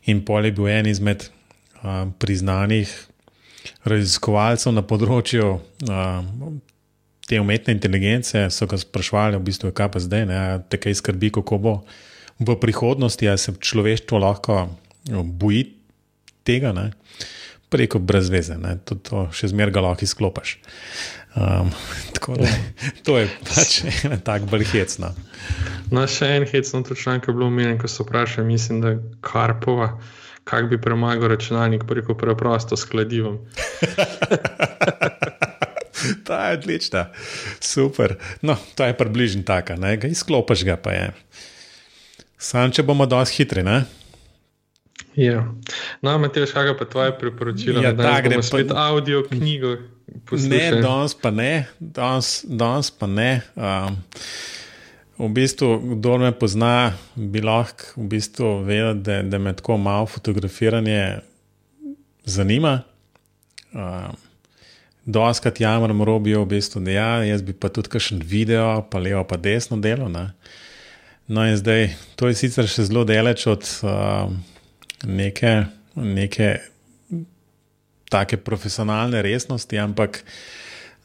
In pol je bil en izmed uh, priznanih raziskovalcev na področju. Uh, Te umetne inteligence so ga sprašvali, v bistvu, kaj pa zdaj, ne, te kaj skrbi, kako bo v prihodnosti, ali se človeštvo lahko no, boji tega, ne? preko brez veze, to, to še zmeraj ga lahko izklopiš. Um, tako da to je pač ena tako bolj hecna. No, še en hecno točnjak je bilo umiljen, ko so vprašali, mislim, da Karpova. Kaj bi premagal računalnik preko preprosto skladivom? Ta je odlična, super. No, to je približno tako, ne, izklopiš ga pa je. Sam, če bomo dosti hitri. Ne? Ja. No, Matej, kaj pa tvoje priporočilo? Ja, da gremo spet pa... audio knjigo. Poslušaj. Ne, danes pa ne, danes, danes pa ne. Um, v bistvu, kdo me pozna, bi lahko v bistvu vedel, da, da me tako malo fotografiranje zanima. Um, Doskrat jamram robijo, v bistvu, da ja, jaz bi pa tudi kakšen video, pa levo, pa desno delo. Ne? No, in zdaj to je sicer še zelo daleč od uh, neke, neke take profesionalne resnosti, ampak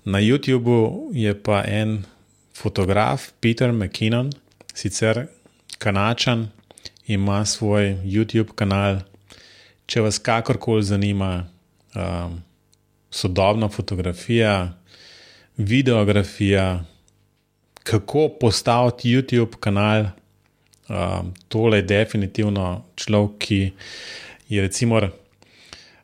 na YouTubu je pa en fotograf, Peter McKinnon, sicer kanačan, ima svoj YouTube kanal. Če vas kakorkoli zanima uh, sodobna fotografija, videografija, kako postaviti YouTube kanal. Um, tole je definitivno človek, ki je, recimo,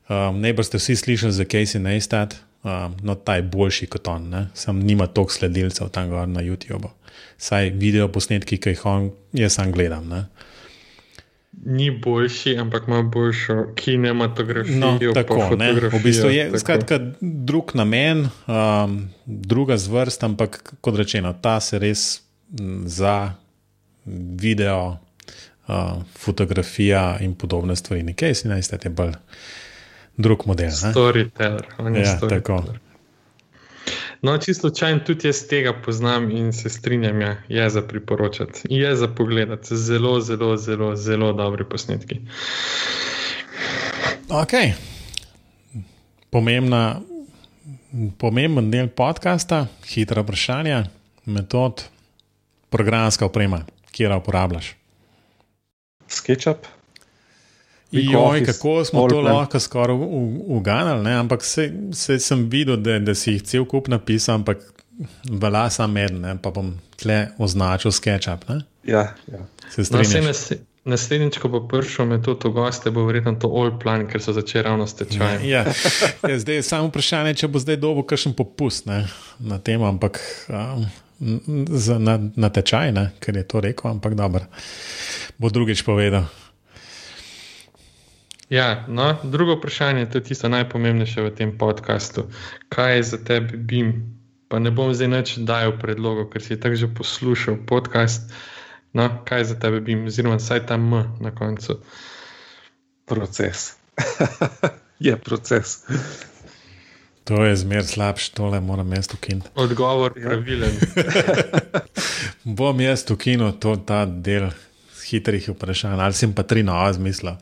um, ne boste vsi slišali za Casey Neistat, um, no ta je boljši kot on, ne? sam nima toliko sledilcev tam gor na YouTubu. Saj video posnetki, ki jih on, jaz sam gledam. Ne? Ni boljši, ampak ima boljšo kinematografijo. No, tako, v bistvu je skratka, drug namen, um, druga zvrst, ampak kot rečeno, ta se res za video, uh, fotografija in podobne stvari. Nekaj si naj ste bolj drug model. Storyteller, on je ja, storyteller. tako. No, čisto slučajno tudi jaz tega poznam in se strinjam, ja, je za priporočati, je za pogledati. Zelo, zelo, zelo, zelo dobri posnetki. Ok. Pomembna, pomemben del podcasta, hitra vprašanja, metod, programska oprema, kjer uporabljaš. SketchUp. Joj, kako smo to lahko skoraj uganili, ampak se, se sem videl, da, da si jih cel kup napisal, ampak vela sam med, ne? pa bom tle označil SketchUp. Ne? Ja, ja. Se strinjam. No, Naslednjič, ko bo prišel metod v goste, bo verjetno to all plan, ker so začeli ravno s tečajem. Ja, ja. Zdaj je samo vprašanje, če bo zdaj dobil kakšen popust ne, na tem, ampak um, na, na tečaj, ne, ker je to rekel, ampak dobro, bo drugič povedal. Ja, no, drugo vprašanje je tisto najpomembnejše v tem podkastu. Kaj je za tebe BIM? Pa ne bom zdaj več dajal predlogov, ker si tako že poslušal podcast. No, kaj je za tebe BIM, oziroma vsaj ta M na koncu? Proces. je proces. To je zmer slabš, tole moram jaz ukiniti. Odgovor je pravilen. bom jaz ukinil ta del hitrih vprašanj, ali sem pa tri nove zmislil.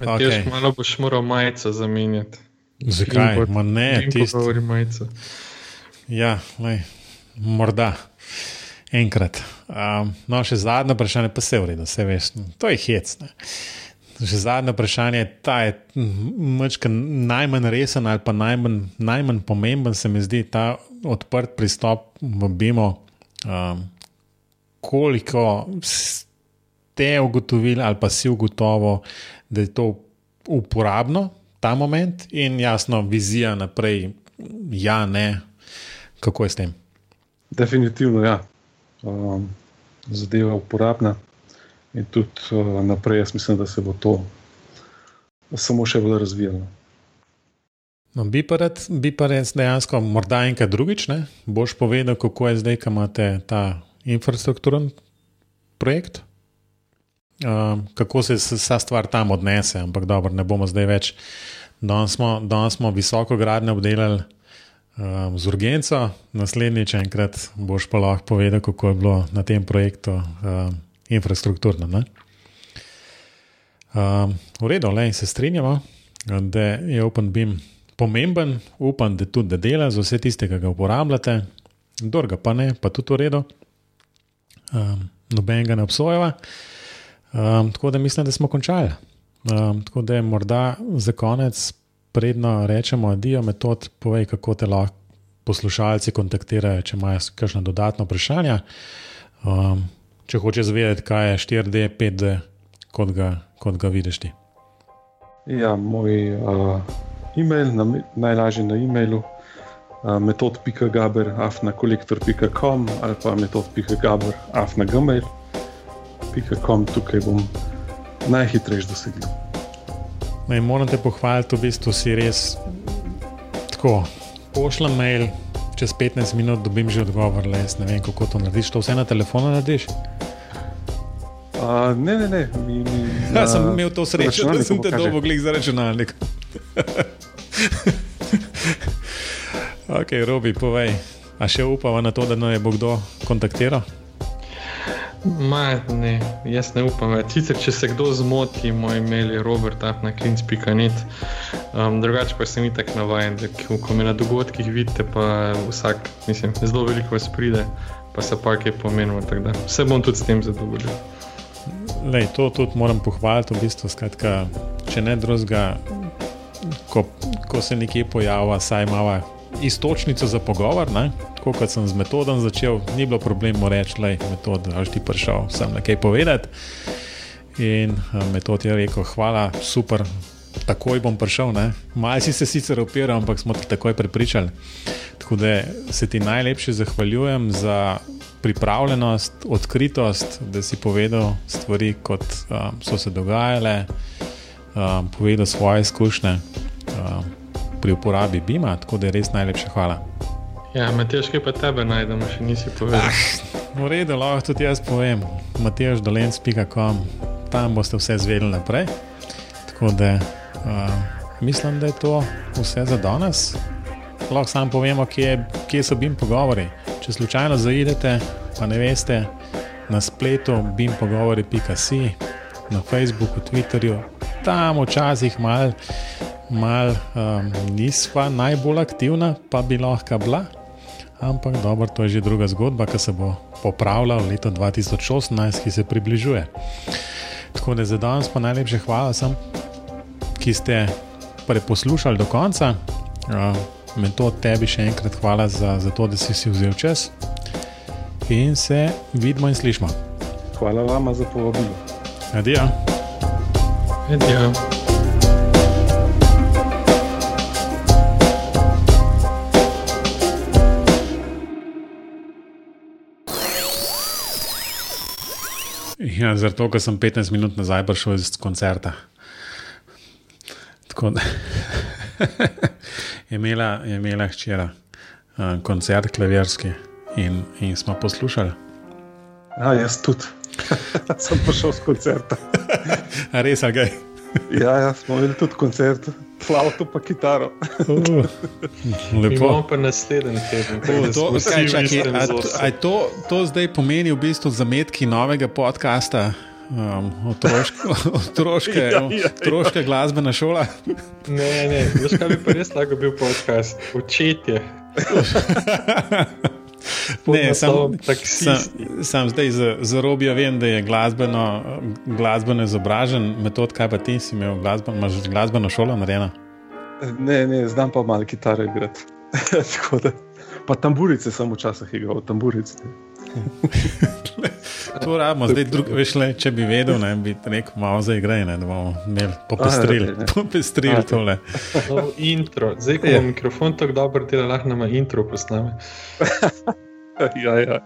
Okay. Malo boš moral majico zamenjati. Zakaj? Ma ne, ti si govori majico. Ja, lej, morda enkrat. Um, no, še zadnje vprašanje, pa se vredi, vse veš. To je hec. Ne. Še zadnje vprašanje, ta je mečka najmanj resen ali pa najmanj, najmanj pomemben, se mi zdi ta odprt pristop v BIM-u. Um, koliko ste ugotovili ali pa si ugotovili, da je to uporabno, ta moment in jasno vizija naprej, ja, ne, kako je s tem. Definitivno, ja. Um, zadeva je uporabna in tudi uh, naprej, jaz mislim, da se bo to samo še bolj razvijalo. No, bi pa rad, bi pa res dejansko, morda enkrat drugič, ne? boš povedal, kako je zdaj, ko imate ta infrastrukturen projekt, uh, kako se vsa stvar tam odnese, ampak dobro, ne bomo zdaj več. Danes smo, danes smo visoko gradnjo obdelali um, z urgenco, naslednjič enkrat boš pa lahko povedal, kako je bilo na tem projektu um, infrastrukturno. Um, v redu, le se strinjamo, da je OpenBeam pomemben, upam, da tudi da dela za vse tiste, ki ga uporabljate, druga pa ne, pa tudi v redu. Um, Noben ga ne obsojava. Um, tako da mislim, da smo končali. Um, tako da je morda za konec, predno rečemo, adijo metod, povej, kako te lahko poslušalci kontaktirajo, če imajo kakšno dodatno vprašanje. Um, če hočeš vedeti, kaj je 4D, 5D, kot ga, kot ga vidiš ti. Ja, moj. Uh e-mail, na, najlažje na e-mailu, uh, metod.gaber, afnakolektor.com ali pa metod.gaber, afnagmail.com, tukaj bom najhitrejši dosegljiv. No moram te pohvaliti, v bistvu si res tako. Pošljem mail, čez 15 minut dobim že odgovor, le jaz ne vem, kako to narediš. To vse na telefonu narediš? Uh, ne, ne, ne. Mi, mi, ja, sem imel to srečo, da sem te dolgo gledal za računalnik. ok, Robi, povej. A še upava na to, da naj bo kdo kontaktiral? Ma, ne, jaz ne upam več. Sicer, če se kdo zmoti, moj e-mail je robert.klinc.net. Um, drugače pa sem itak navaden, da ko me na dogodkih vidite, pa vsak, mislim, zelo veliko vas pride, pa se pa kaj pomenilo. Vse bom tudi s tem zadovoljen. Lej, to tudi moram pohvaliti, v bistvu, skratka, če ne drugega, ko, ko se nekje pojavlja, saj ima istočnico za pogovor. Ne? Tako kot sem z metodom začel, ni bilo problema reči, da je metod, da ti prišel sem nekaj povedati. In eh, metod je rekel, hvala, super, takoj bom prišel. Malo si se sicer opiral, ampak smo te takoj prepričali. Tako da se ti najlepše zahvaljujem za pripravljenost, odkritost, da si povedal stvari, kot um, so se dogajale um, povedal svoje izkušnje um, pri uporabi Bima, tako da je res najlepša hvala. Ja, Matejš, kaj pa tebe najdemo, še nisi povedal? Ah, v redu, lahko tudi jaz povem. Matejš dolenc.com, tam boste vse zvedeli naprej. Tako da um, mislim, da je to vse za danes. Lahko samo povemo, kje, kje so bim pogovori. Če slučajno zaidete, pa ne veste, na spletu bimpogovori.com, na Facebooku, Twitterju, tam včasih malo mal, um, nisva najbolj aktivna, pa bi lahko bila. Ampak dobro, to je že druga zgodba, ki se bo popravila v letu 2018, ki se približuje. Tako da za danes pa najlepše hvala vsem, ki ste preposlušali do konca. Uh, Metod tebi še enkrat hvala za, za to, da si si vzel čas in se vidimo in slišmo. Hvala vam za povabilo. Adijo. Adijo. Ja, zato, ker sem 15 minut nazaj prišel iz koncerta. Tako da je imela, je imela hčera uh, koncert, klavirski in, in smo poslušali. Ja, jaz tudi. sem prišel z koncerta. Res, a gej. ja, ja, smo imeli tudi koncert, flauto pa kitaro. uh, lepo. Imamo pa naslednji teden. Uh, to, kaj, čaki, a, a to, to zdaj pomeni v bistvu zametki novega podcasta? Um, otroške, otroške, ja, ja, ja. otroške glasbene šole. ne, ne, veš, kaj bi pa res lahko bil podcast, učetje. Ne, sam, sam, sam zdaj za, za robijo vem, da je glasbeno, glasbeno izobražen, metod, kaj pa ti si imel, glasbeno, imaš glasbeno šolo narejeno? Ne, ne, znam pa malo kitare igrati. pa tamburice sem včasih igral, tamburice. To rabimo, zdaj drug, veš, le, če bi vedel, ne bi rekel, malo za igre, ne, da bomo imeli popestrili, popestrili tole. No, intro, zdaj ko je mikrofon tako dober, ti lahko nama intro posname. ja, ja.